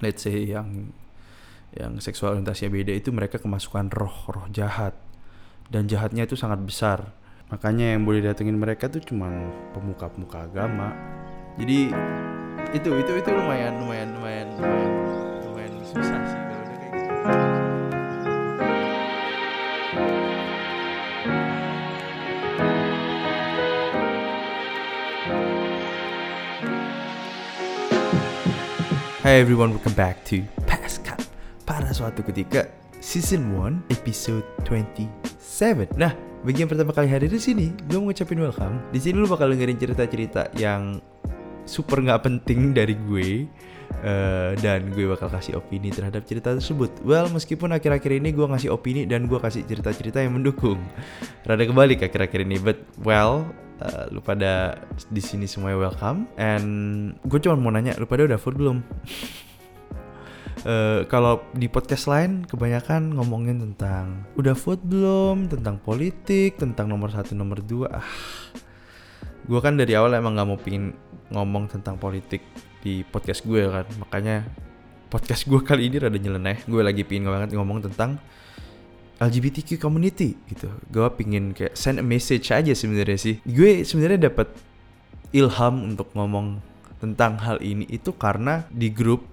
let's say yang yang seksual orientasinya beda itu mereka kemasukan roh-roh jahat. Dan jahatnya itu sangat besar. Makanya yang boleh datengin mereka tuh cuman pemuka-pemuka agama. Jadi itu itu itu lumayan lumayan lumayan lumayan lumayan susah sih Hi everyone, welcome back to Past Cup Pada suatu ketika Season 1 Episode 27 Nah, bagi yang pertama kali hadir di sini Gue mau ngucapin welcome. Di sini lu bakal dengerin cerita-cerita yang Super nggak penting dari gue eh, Dan gue bakal kasih opini terhadap cerita tersebut. Well, meskipun akhir-akhir ini gue ngasih opini Dan gue kasih cerita-cerita yang mendukung. Rada kebalik akhir-akhir ini But, well Uh, lu pada di sini semuanya welcome. And gue cuma mau nanya lu pada udah food belum? Eh, kalau di podcast lain kebanyakan ngomongin tentang udah food belum? tentang politik tentang nomor satu nomor dua. Ah. Gue kan dari awal emang nggak mau pingin ngomong tentang politik di podcast gue kan makanya podcast gue kali ini rada nyeleneh gue lagi pingin banget ngomong tentang LGBTQ community gitu. Gue pingin kayak send a message aja sebenarnya sih. Gue sebenarnya dapat ilham untuk ngomong tentang hal ini itu karena di grup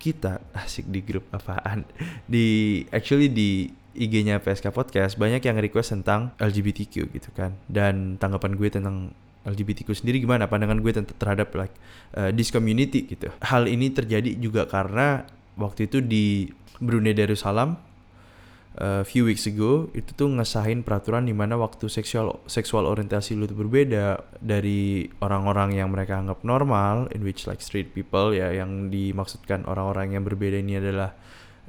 kita asik di grup apaan di actually di IG-nya PSK Podcast banyak yang request tentang LGBTQ gitu kan dan tanggapan gue tentang LGBTQ sendiri gimana? Pandangan gue terhadap like uh, this community gitu. Hal ini terjadi juga karena waktu itu di Brunei Darussalam uh, few weeks ago itu tuh ngesahin peraturan di mana waktu seksual seksual orientasi lu tuh berbeda dari orang-orang yang mereka anggap normal in which like straight people ya yang dimaksudkan orang-orang yang berbeda ini adalah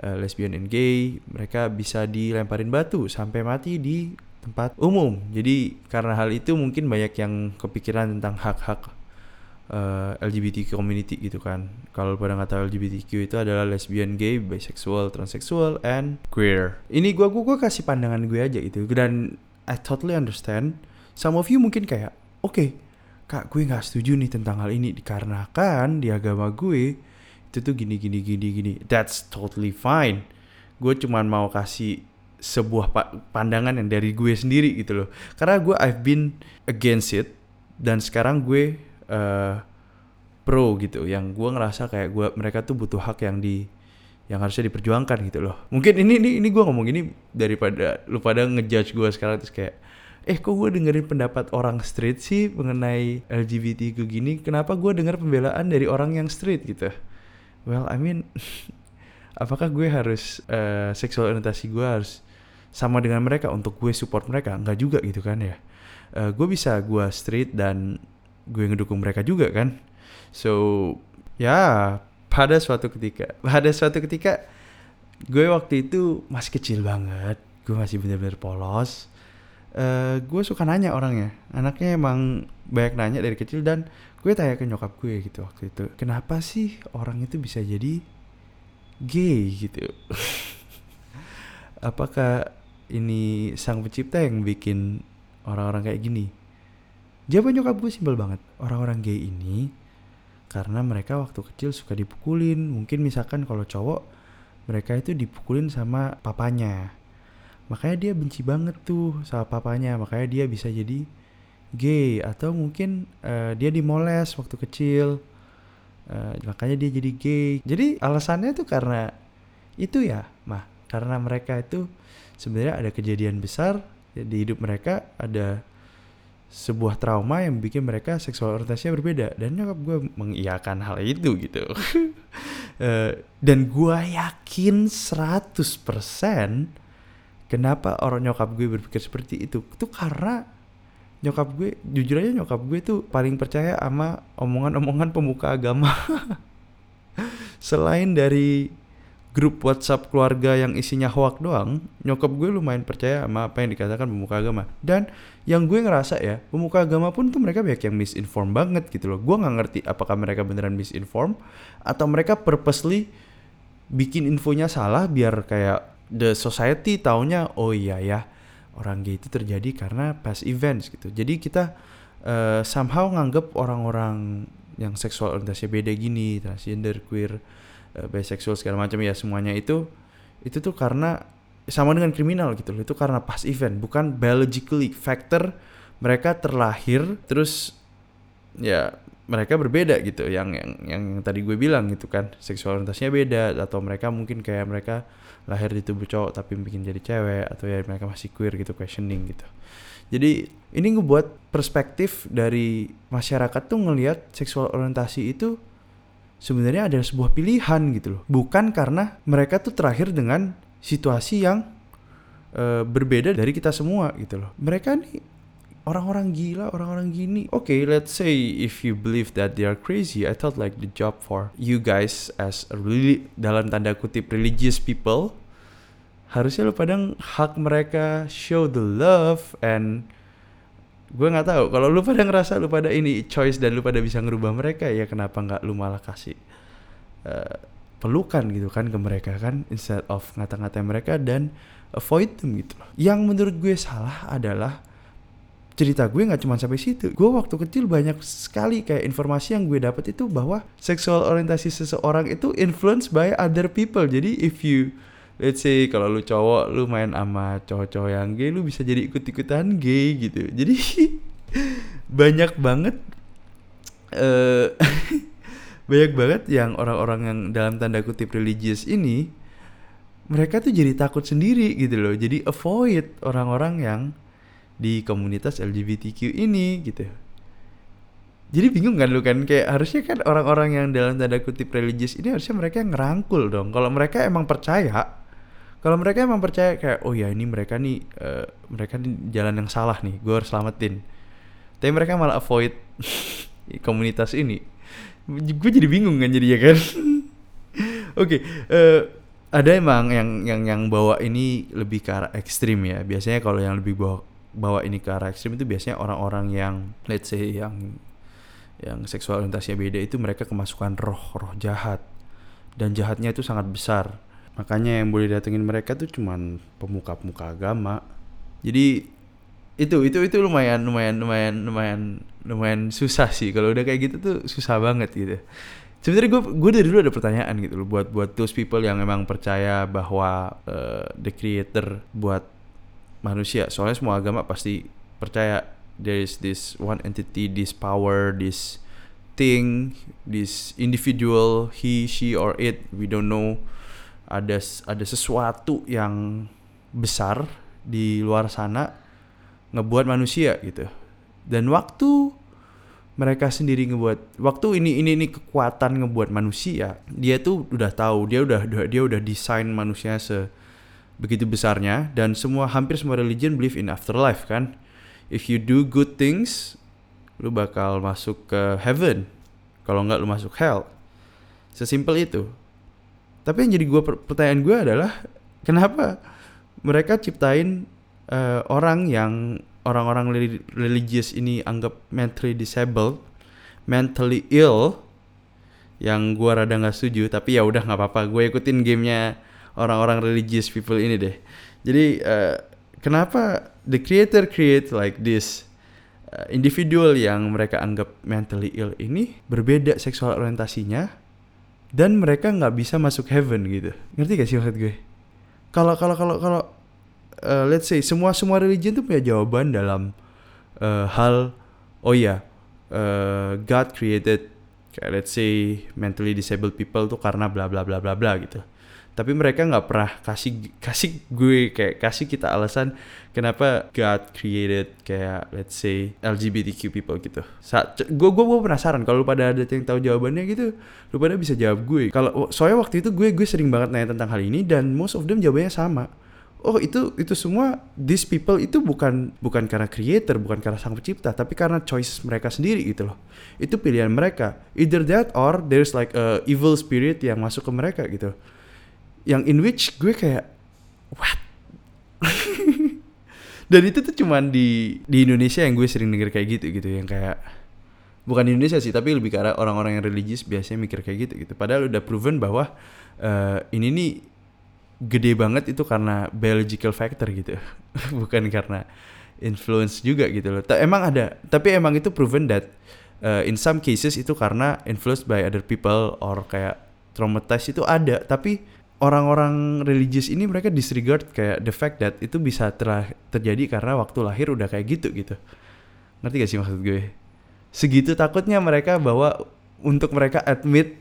uh, lesbian and gay mereka bisa dilemparin batu sampai mati di tempat umum jadi karena hal itu mungkin banyak yang kepikiran tentang hak-hak uh, LGBT community gitu kan. Kalau pada nggak tahu LGBTQ itu adalah lesbian, gay, bisexual, transseksual, and queer. Ini gua gua, gua kasih pandangan gue aja gitu dan I totally understand. Some of you mungkin kayak, oke, kak gue nggak setuju nih tentang hal ini dikarenakan di agama gue itu tuh gini gini gini gini. That's totally fine. Gue cuman mau kasih sebuah pa- pandangan yang dari gue sendiri gitu loh. Karena gue I've been against it dan sekarang gue eh, pro gitu. Yang gue ngerasa kayak gue mereka tuh butuh hak yang di yang harusnya diperjuangkan gitu loh. Mungkin ini ini ini gue ngomong ini daripada lu pada ngejudge gue sekarang terus kayak eh kok gue dengerin pendapat orang straight sih mengenai LGBT gini? Kenapa gue dengar pembelaan dari orang yang straight gitu. Well I mean apakah gue harus eh, seksual orientasi gue harus sama dengan mereka untuk gue support mereka nggak juga gitu kan ya. Eh, gue bisa gue straight dan gue ngedukung mereka juga kan. So ya pada suatu ketika pada suatu ketika gue waktu itu masih kecil banget gue masih bener-bener polos. Eh, gue suka nanya orangnya anaknya emang banyak nanya dari kecil dan gue tanya ke nyokap gue gitu waktu itu kenapa sih orang itu bisa jadi gay? gitu. Apakah ini sang pencipta yang bikin orang-orang kayak gini. Jawaban nyokap gue simpel banget. Orang-orang gay ini karena mereka waktu kecil suka dipukulin. Mungkin misalkan kalau cowok mereka itu dipukulin sama papanya. Makanya dia benci banget tuh sama papanya. Makanya dia bisa jadi gay. Atau mungkin eh, dia dimoles waktu kecil. Eh, makanya dia jadi gay. Jadi alasannya tuh karena itu ya mah karena mereka itu sebenarnya ada kejadian besar di hidup mereka ada sebuah trauma yang bikin mereka seksual orientasinya berbeda. Dan nyokap gue mengiyakan hal itu gitu. Eh, dan gue yakin 100% kenapa orang nyokap gue berpikir seperti itu. Itu karena nyokap gue jujur aja nyokap gue tuh paling percaya sama omongan-omongan pemuka agama. Selain dari grup WhatsApp keluarga yang isinya hoak doang, nyokap gue lumayan percaya sama apa yang dikatakan pemuka agama. Dan yang gue ngerasa ya, pemuka agama pun tuh mereka banyak yang misinform banget gitu loh. Gue nggak ngerti apakah mereka beneran misinform atau mereka purposely bikin infonya salah biar kayak the society taunya oh iya ya orang gay itu terjadi karena past events gitu. Jadi kita eh, somehow nganggep orang-orang yang seksual orientasi beda gini, transgender, queer, uh, bisexual segala macam ya semuanya itu itu tuh karena sama dengan kriminal gitu loh itu karena pas event bukan biologically factor mereka terlahir terus ya mereka berbeda gitu yang yang yang tadi gue bilang gitu kan seksual orientasinya beda atau mereka mungkin kayak mereka lahir di tubuh cowok tapi bikin jadi cewek atau ya mereka masih queer gitu questioning gitu. Jadi ini ngebuat perspektif dari masyarakat tuh ngelihat seksual orientasi itu sebenarnya ada sebuah pilihan gitu loh bukan karena mereka tuh terakhir dengan situasi yang uh, berbeda dari kita semua gitu loh mereka nih orang-orang gila, orang-orang gini. Oke, okay, let's say if you believe that they are crazy, I thought like the job for you guys as a really dalam tanda kutip religious people harusnya lu pada hak mereka show the love and gue nggak tahu kalau lu pada ngerasa lu pada ini choice dan lu pada bisa ngerubah mereka ya kenapa nggak lu malah kasih uh, pelukan gitu kan ke mereka kan instead of ngata-ngatain mereka dan avoid them gitu loh. Yang menurut gue salah adalah cerita gue nggak cuma sampai situ. Gue waktu kecil banyak sekali kayak informasi yang gue dapat itu bahwa seksual orientasi seseorang itu influenced by other people. Jadi if you let's say kalau lu cowok lu main sama cowok-cowok yang gay lu bisa jadi ikut-ikutan gay gitu. Jadi banyak banget uh, banyak banget yang orang-orang yang dalam tanda kutip religius ini mereka tuh jadi takut sendiri gitu loh. Jadi avoid orang-orang yang di komunitas LGBTQ ini gitu jadi bingung kan lu kan kayak harusnya kan orang-orang yang dalam tanda kutip religius ini harusnya mereka yang ngerangkul dong kalau mereka emang percaya kalau mereka emang percaya kayak oh ya ini mereka nih uh, mereka nih jalan yang salah nih gue harus selamatin. Tapi mereka malah avoid komunitas ini. Gue jadi bingung kan jadi ya kan. Oke okay, uh, eh, ada emang yang yang yang bawa ini lebih ke arah ekstrim ya. Biasanya kalau yang lebih bawa bawa ini ke arah ekstrim itu biasanya orang-orang yang let's say yang yang seksual orientasinya beda itu mereka kemasukan roh roh jahat. Dan jahatnya itu sangat besar makanya yang boleh datengin mereka tuh cuman pemuka-pemuka agama. Jadi itu itu itu lumayan lumayan lumayan lumayan lumayan susah sih. Kalau udah kayak gitu tuh susah banget gitu. Sebenarnya gue gue dari dulu ada pertanyaan gitu loh buat buat those people yang emang percaya bahwa uh, the creator buat manusia. Soalnya semua agama pasti percaya there is this one entity this power this thing this individual he she or it we don't know ada ada sesuatu yang besar di luar sana ngebuat manusia gitu. Dan waktu mereka sendiri ngebuat waktu ini ini ini kekuatan ngebuat manusia dia tuh udah tahu dia udah dia udah desain manusia se begitu besarnya. Dan semua hampir semua religion believe in afterlife kan? If you do good things lu bakal masuk ke heaven. Kalau nggak lu masuk hell. Sesimpel itu tapi yang jadi gua pertanyaan gue adalah kenapa mereka ciptain uh, orang yang orang-orang religious ini anggap mentally disabled mentally ill yang gua rada nggak setuju tapi ya udah nggak apa-apa gue ikutin gamenya orang-orang religious people ini deh. Jadi uh, kenapa the creator create like this uh, individual yang mereka anggap mentally ill ini berbeda seksual orientasinya dan mereka nggak bisa masuk heaven gitu. Ngerti gak sih maksud gue? Kalau kalau kalau kalau uh, let's say semua semua religion tuh punya jawaban dalam uh, hal oh ya uh, God created kayak let's say mentally disabled people tuh karena bla bla bla bla bla gitu tapi mereka nggak pernah kasih kasih gue kayak kasih kita alasan kenapa God created kayak let's say LGBTQ people gitu. Saat gue gue gue penasaran kalau lu pada ada yang tahu jawabannya gitu, lu pada bisa jawab gue. Kalau soalnya waktu itu gue gue sering banget nanya tentang hal ini dan most of them jawabannya sama. Oh itu itu semua these people itu bukan bukan karena creator, bukan karena sang pencipta, tapi karena choice mereka sendiri gitu loh. Itu pilihan mereka. Either that or there's like a evil spirit yang masuk ke mereka gitu yang in which gue kayak what? Dan itu tuh cuman di di Indonesia yang gue sering denger kayak gitu gitu. Yang kayak bukan di Indonesia sih tapi lebih ke orang-orang yang religius biasanya mikir kayak gitu gitu. Padahal udah proven bahwa uh, ini nih gede banget itu karena biological factor gitu. Bukan karena influence juga gitu loh. Emang ada tapi emang itu proven that uh, in some cases itu karena influenced by other people or kayak traumatized itu ada. Tapi orang-orang religius ini mereka disregard kayak the fact that itu bisa ter terjadi karena waktu lahir udah kayak gitu gitu. Ngerti gak sih maksud gue? Segitu takutnya mereka bahwa untuk mereka admit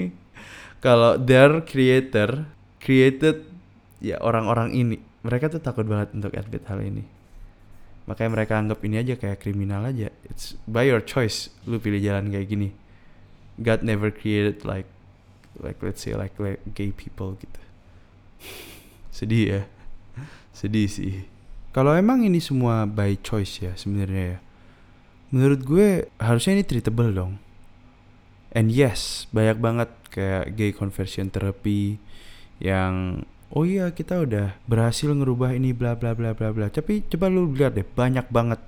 kalau their creator created ya orang-orang ini. Mereka tuh takut banget untuk admit hal ini. Makanya mereka anggap ini aja kayak kriminal aja. It's by your choice lu pilih jalan kayak gini. God never created like like let's say like, like gay people gitu. Sedih ya. Sedih sih. Kalau emang ini semua by choice ya sebenarnya ya menurut gue harusnya ini treatable dong. And yes banyak banget kayak gay conversion therapy yang oh iya kita udah berhasil ngerubah ini bla bla bla bla bla. Tapi coba lu lihat deh banyak banget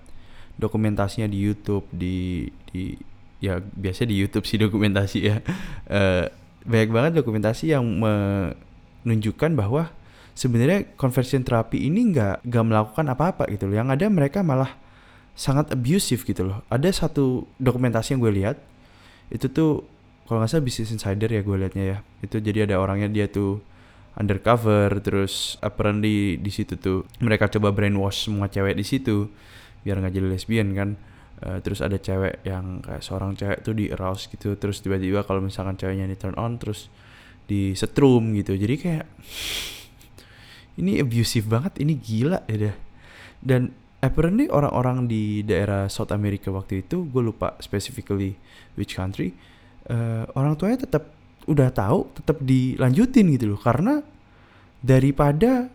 dokumentasinya di YouTube di di ya biasa di YouTube sih dokumentasi ya. Uh, banyak banget dokumentasi yang menunjukkan bahwa sebenarnya conversion terapi ini nggak nggak melakukan apa-apa gitu loh. Yang ada mereka malah sangat abusive gitu loh. Ada satu dokumentasi yang gue lihat itu tuh kalau nggak salah Business Insider ya gue liatnya ya. Itu jadi ada orangnya dia tuh undercover terus apparently di situ tuh mereka coba brainwash semua cewek di situ biar nggak jadi lesbian kan Uh, terus ada cewek yang kayak seorang cewek tuh di arouse gitu terus tiba-tiba kalau misalkan ceweknya di turn on terus di setrum gitu. Jadi kayak ini abusive banget ini gila ya deh. Dan apparently orang-orang di daerah South America waktu itu gue lupa specifically which country uh, orang tuanya tetap udah tahu tetap dilanjutin gitu loh. Karena daripada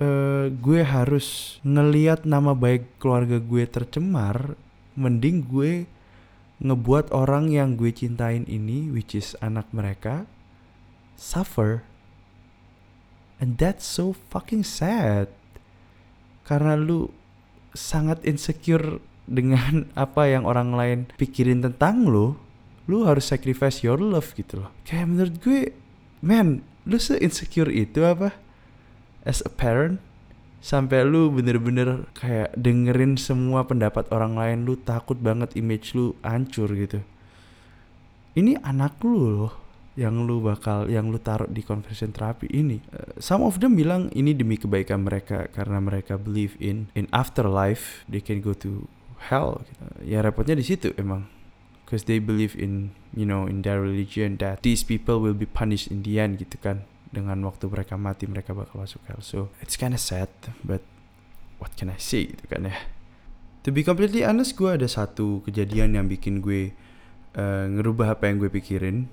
uh, gue harus ngeliat nama baik keluarga gue tercemar mending gue ngebuat orang yang gue cintain ini which is anak mereka suffer. And that's so fucking sad. Karena lu sangat insecure dengan apa yang orang lain pikirin tentang lu lu harus sacrifice your love gitu loh. Kayak menurut gue man lu se insecure itu apa? As a parent sampai lu bener-bener kayak dengerin semua pendapat orang lain lu takut banget image lu hancur gitu. Ini anak lu loh yang lu bakal yang lu taruh di conversion therapy ini. Uh, some of them bilang ini demi kebaikan mereka karena mereka believe in in afterlife they can go to hell gitu. ya repotnya di situ emang. Because they believe in you know in their religion that these people will be punished in the end gitu kan dengan waktu mereka mati mereka bakal masuk hell. So it's kinda sad but what can I say gitu kan ya. To be completely honest gue ada satu kejadian yang bikin gue uh, ngerubah apa yang gue pikirin.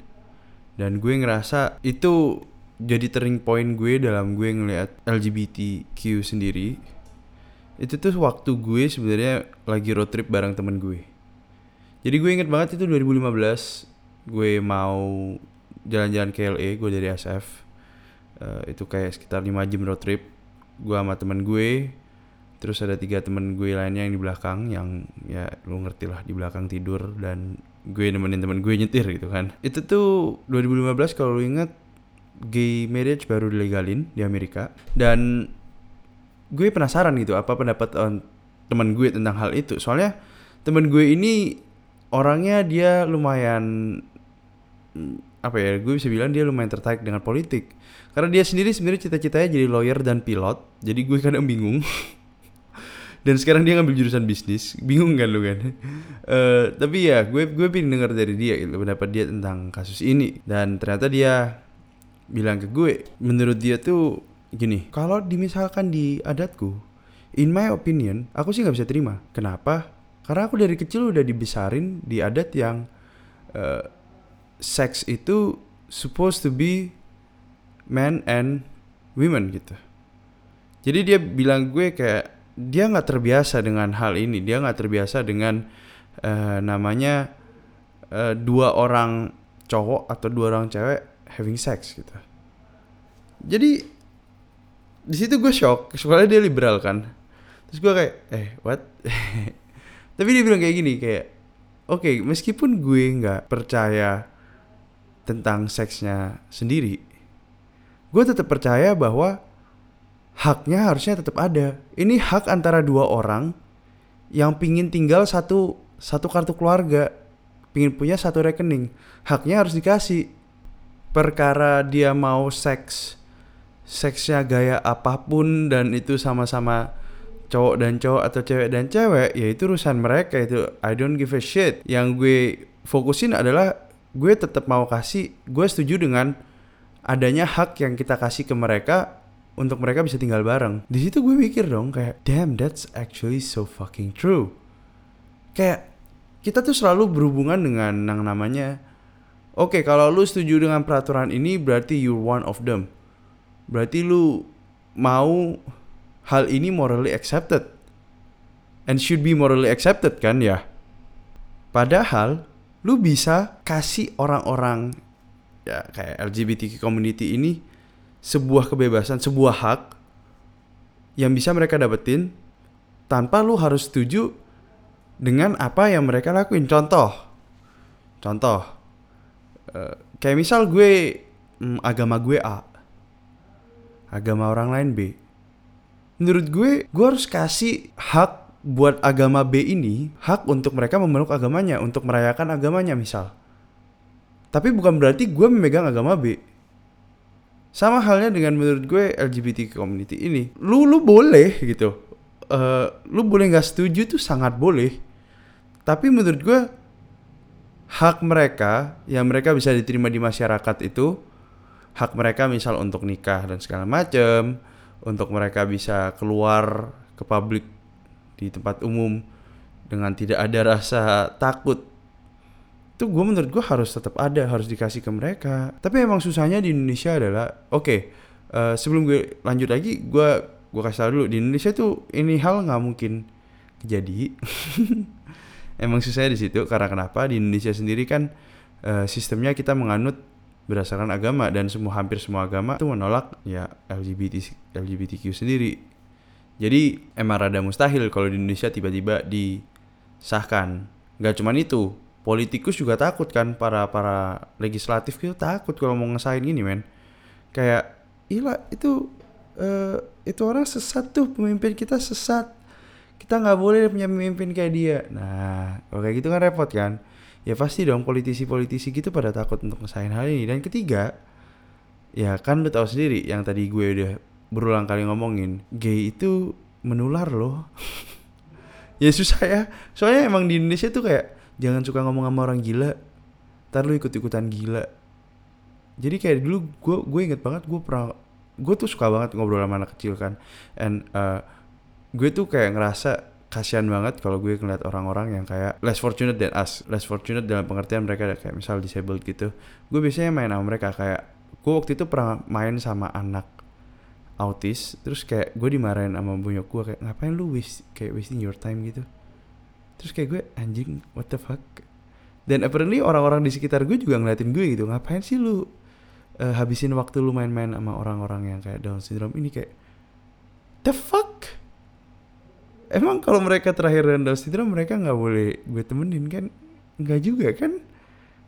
Dan gue ngerasa itu jadi turning point gue dalam gue ngeliat LGBTQ sendiri. Itu tuh waktu gue sebenarnya lagi road trip bareng temen gue. Jadi gue inget banget itu 2015 gue mau jalan-jalan ke LA gue dari SF uh, itu kayak sekitar 5 jam road trip gue sama temen gue. Terus ada tiga temen gue lainnya yang di belakang yang ya lu ngerti lah di belakang tidur dan gue nemenin temen gue nyetir gitu kan. Itu tuh 2015 kalau lu inget gay marriage baru dilegalin di Amerika. Dan gue penasaran gitu apa pendapat teman gue tentang hal itu. Soalnya temen gue ini orangnya dia lumayan apa ya gue bisa bilang dia lumayan tertarik dengan politik. Karena dia sendiri sebenarnya cita-citanya jadi lawyer dan pilot jadi gue kadang bingung. Dan sekarang dia ngambil jurusan bisnis bingung kan lu kan? Uh, tapi ya gue gue pengen dengar dari dia gitu pendapat dia tentang kasus ini. Dan ternyata dia bilang ke gue menurut dia tuh gini kalau dimisalkan di adatku in my opinion aku sih nggak bisa terima. Kenapa? Karena aku dari kecil udah dibesarin di adat yang uh, seks itu supposed to be men and women gitu. Jadi dia bilang gue kayak dia nggak terbiasa dengan hal ini, dia nggak terbiasa dengan uh, namanya uh, dua orang cowok atau dua orang cewek having sex gitu. Jadi di situ gue shock, soalnya dia liberal kan. Terus gue kayak, eh what? Tapi dia bilang kayak gini kayak, oke okay, meskipun gue nggak percaya tentang seksnya sendiri, gue tetap percaya bahwa haknya harusnya tetap ada. Ini hak antara dua orang yang pingin tinggal satu satu kartu keluarga, pingin punya satu rekening, haknya harus dikasih. perkara dia mau seks seksnya gaya apa pun dan itu sama-sama cowok dan cowok atau cewek dan cewek ya itu urusan mereka itu I don't give a shit yang gue fokusin adalah gue tetap mau kasih gue setuju dengan adanya hak yang kita kasih ke mereka untuk mereka bisa tinggal bareng. Di situ gue mikir dong kayak damn that's actually so fucking true. Kayak kita tuh selalu berhubungan dengan yang namanya oke okay, kalau lu setuju dengan peraturan ini berarti you're one of them. Berarti lu mau hal ini morally accepted. And should be morally accepted kan ya? Padahal lu bisa kasih orang-orang ya kayak LGBTQ community ini sebuah kebebasan sebuah hak yang bisa mereka dapetin tanpa lu harus setuju dengan apa yang mereka lakuin. Contoh contoh uh, kayak misal gue hmm, agama gue A agama orang lain B. Menurut gue gue harus kasih hak buat agama B ini hak untuk mereka memeluk agamanya untuk merayakan agamanya misal. Tapi bukan berarti gue memegang agama B. Sama halnya dengan menurut gue LGBT community ini. Lu lu boleh gitu. Uh, lu boleh nggak setuju tuh sangat boleh. Tapi menurut gue hak mereka yang mereka bisa diterima di masyarakat itu hak mereka misal untuk nikah dan segala macem untuk mereka bisa keluar ke publik di tempat umum dengan tidak ada rasa takut. Itu gue menurut gue harus tetap ada harus dikasih ke mereka. Tapi emang susahnya di Indonesia adalah oke okay, uh, eh, sebelum gue lanjut lagi gue gue kasih tau dulu di Indonesia tuh ini hal nggak mungkin jadi emang susahnya di situ karena kenapa? Di Indonesia sendiri kan uh, sistemnya kita menganut berdasarkan agama dan semua hampir semua agama itu menolak ya LGBT LGBTQ sendiri. Jadi emang rada mustahil kalau di Indonesia tiba-tiba disahkan. Gak cuman itu, politikus juga takut kan para para legislatif itu takut kalau mau ngesahin ini men. Kayak ila itu uh, itu orang sesat tuh pemimpin kita sesat. Kita nggak boleh punya pemimpin kayak dia. Nah, kalau kayak gitu kan repot kan ya pasti dong politisi-politisi gitu pada takut untuk ngesain hal ini dan ketiga ya kan lu tahu sendiri yang tadi gue udah berulang kali ngomongin gay itu menular loh. Ya susah ya. Soalnya emang di Indonesia tuh kayak jangan suka ngomong sama orang gila ntar lu ikut-ikutan gila. Jadi kayak dulu gue gue inget banget gue pernah gue tuh suka banget ngobrol sama anak kecil kan. And uh, gue tuh kayak ngerasa kasihan banget kalau gue ngeliat orang-orang yang kayak less fortunate than us less fortunate dalam pengertian mereka kayak misal disabled gitu. Gue biasanya main sama mereka kayak gue waktu itu pernah main sama anak autis terus kayak gue dimarahin sama bunyok gue kayak ngapain lu waste kayak wasting your time gitu. Terus kayak gue anjing what the fuck? Dan apparently orang-orang di sekitar gue juga ngeliatin gue gitu ngapain sih lu uh, habisin waktu lu main-main sama orang-orang yang kayak Down syndrome ini? Kayak the fuck? Emang kalau mereka terakhir rendah syndrome mereka nggak boleh gue temenin kan? Nggak juga kan?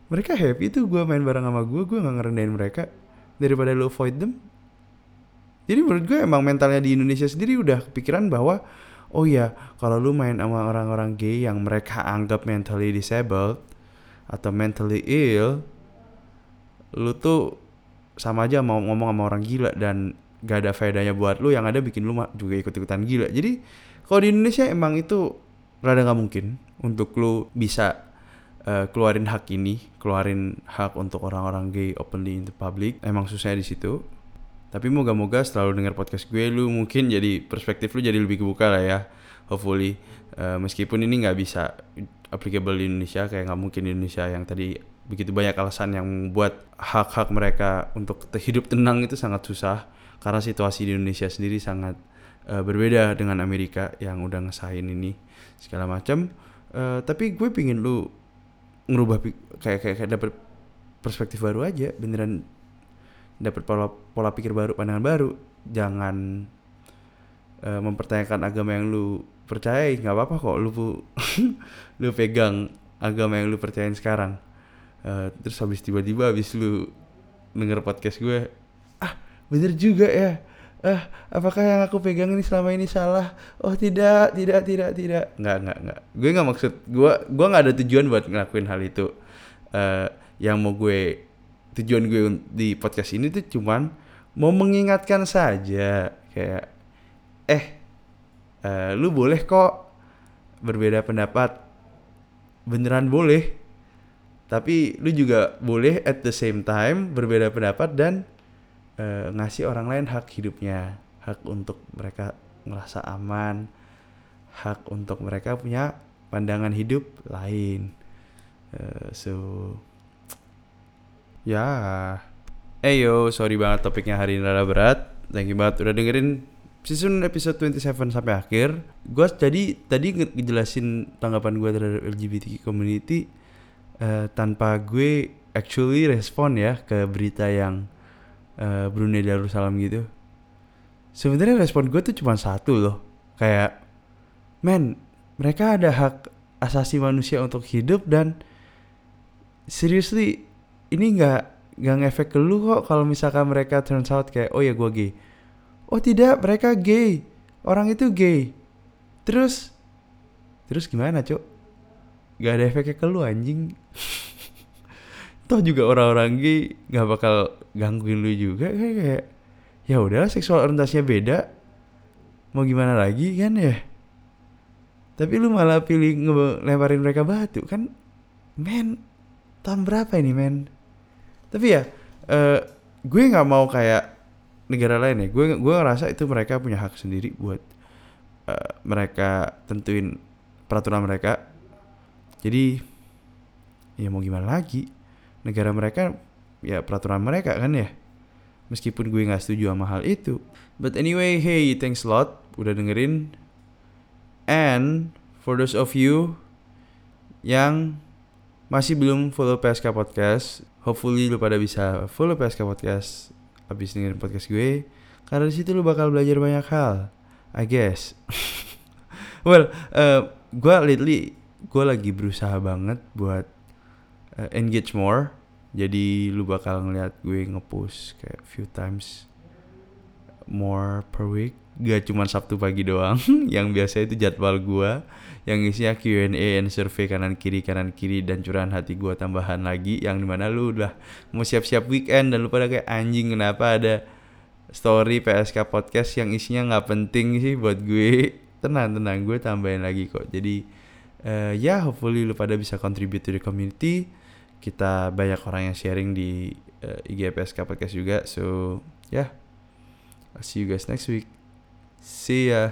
Mereka happy tuh gue main bareng sama gue gue nggak ngerendahin mereka. Daripada lo avoid them jadi menurut gue emang mentalnya di Indonesia sendiri udah kepikiran bahwa oh ya kalau lu main sama orang-orang gay yang mereka anggap mentally disabled atau mentally ill lu tuh sama aja mau ngomong sama orang gila dan gak ada faedahnya buat lu yang ada bikin lu juga ikut-ikutan gila jadi kalau di Indonesia emang itu rada nggak mungkin untuk lu bisa uh, keluarin hak ini, keluarin hak untuk orang-orang gay openly in the public. Emang susah di situ. Tapi moga-moga setelah lu denger podcast gue, lu mungkin jadi perspektif lu jadi lebih kebuka lah ya. Hopefully, uh, meskipun ini nggak bisa applicable di Indonesia, kayak nggak mungkin di Indonesia yang tadi begitu banyak alasan yang membuat hak-hak mereka untuk hidup tenang itu sangat susah karena situasi di Indonesia sendiri sangat uh, berbeda dengan Amerika yang udah ngesahin ini segala macam uh, tapi gue pingin lu ngerubah kayak kayak, kayak dapet perspektif baru aja beneran dapet pola pola pikir baru pandangan baru. Jangan uh, mempertanyakan agama yang lu percaya nggak apa-apa kok lu lu pegang agama yang lu percayain sekarang. Uh, terus habis tiba-tiba habis lu denger podcast gue ah bener juga ya. Eh apakah yang aku pegang ini selama ini salah? Oh tidak tidak tidak tidak. Nggak nggak nggak. Gue nggak maksud gue gue nggak ada tujuan buat ngelakuin hal itu. Uh, yang mau gue tujuan gue di podcast ini tuh cuman mau mengingatkan saja. Kayak eh uh, lu boleh kok berbeda pendapat. Beneran boleh. Tapi lu juga boleh at the same time berbeda pendapat dan uh, ngasih orang lain hak hidupnya. Hak untuk mereka ngerasa aman. Hak untuk mereka punya pandangan hidup lain. Uh, so ya. Eh yo sorry banget topiknya hari ini rada berat. Thank you banget udah dengerin season episode 27 sampai akhir. Gue jadi tadi ngejelasin tanggapan gue terhadap LGBT community uh, tanpa gue actually respon ya ke berita yang uh, Brunei Darussalam gitu. Sebenarnya respon gue tuh cuma satu loh. Kayak men mereka ada hak asasi manusia untuk hidup dan seriously ini nggak nggak ngefek ke lu kok kalau misalkan mereka turns out kayak oh ya gue gay. Oh tidak mereka gay. Orang itu gay. Terus terus gimana cok nggak ada efeknya ke lu anjing. Toh juga orang-orang gay nggak bakal gangguin lu juga kayak kayak ya udah seksual orientasinya beda. Mau gimana lagi kan ya? Tapi lu malah pilih ngelemparin mereka batu kan? Men tahun berapa ini men tapi ya uh, gue nggak mau kayak negara lain ya. Gue gue ngerasa itu mereka punya hak sendiri buat uh, mereka tentuin peraturan mereka. Jadi ya mau gimana lagi? Negara mereka ya peraturan mereka kan ya. Meskipun gue nggak setuju sama hal itu. But anyway hey thanks a lot udah dengerin. And for those of you yang masih belum follow PSK Podcast, hopefully lu pada bisa follow PSK Podcast abis dengerin podcast gue. Karena di situ lu bakal belajar banyak hal, I guess. well, uh, gue lately gue lagi berusaha banget buat uh, engage more. Jadi lu bakal ngeliat gue ngepost kayak few times more per week. Gak cuma Sabtu pagi doang, yang biasa itu jadwal gue yang isinya Q&A and survei kanan kiri kanan kiri dan curahan hati gue tambahan lagi yang di mana lu udah mau siap-siap weekend dan lu pada kayak anjing kenapa ada story PSK podcast yang isinya nggak penting sih buat gue? Tenang tenang gue tambahin lagi kok. Jadi uh, ya hopefully lu pada bisa contribute to the community. Kita banyak orang yang sharing di uh, IG PSK podcast juga so yeah. See you guys next week see ya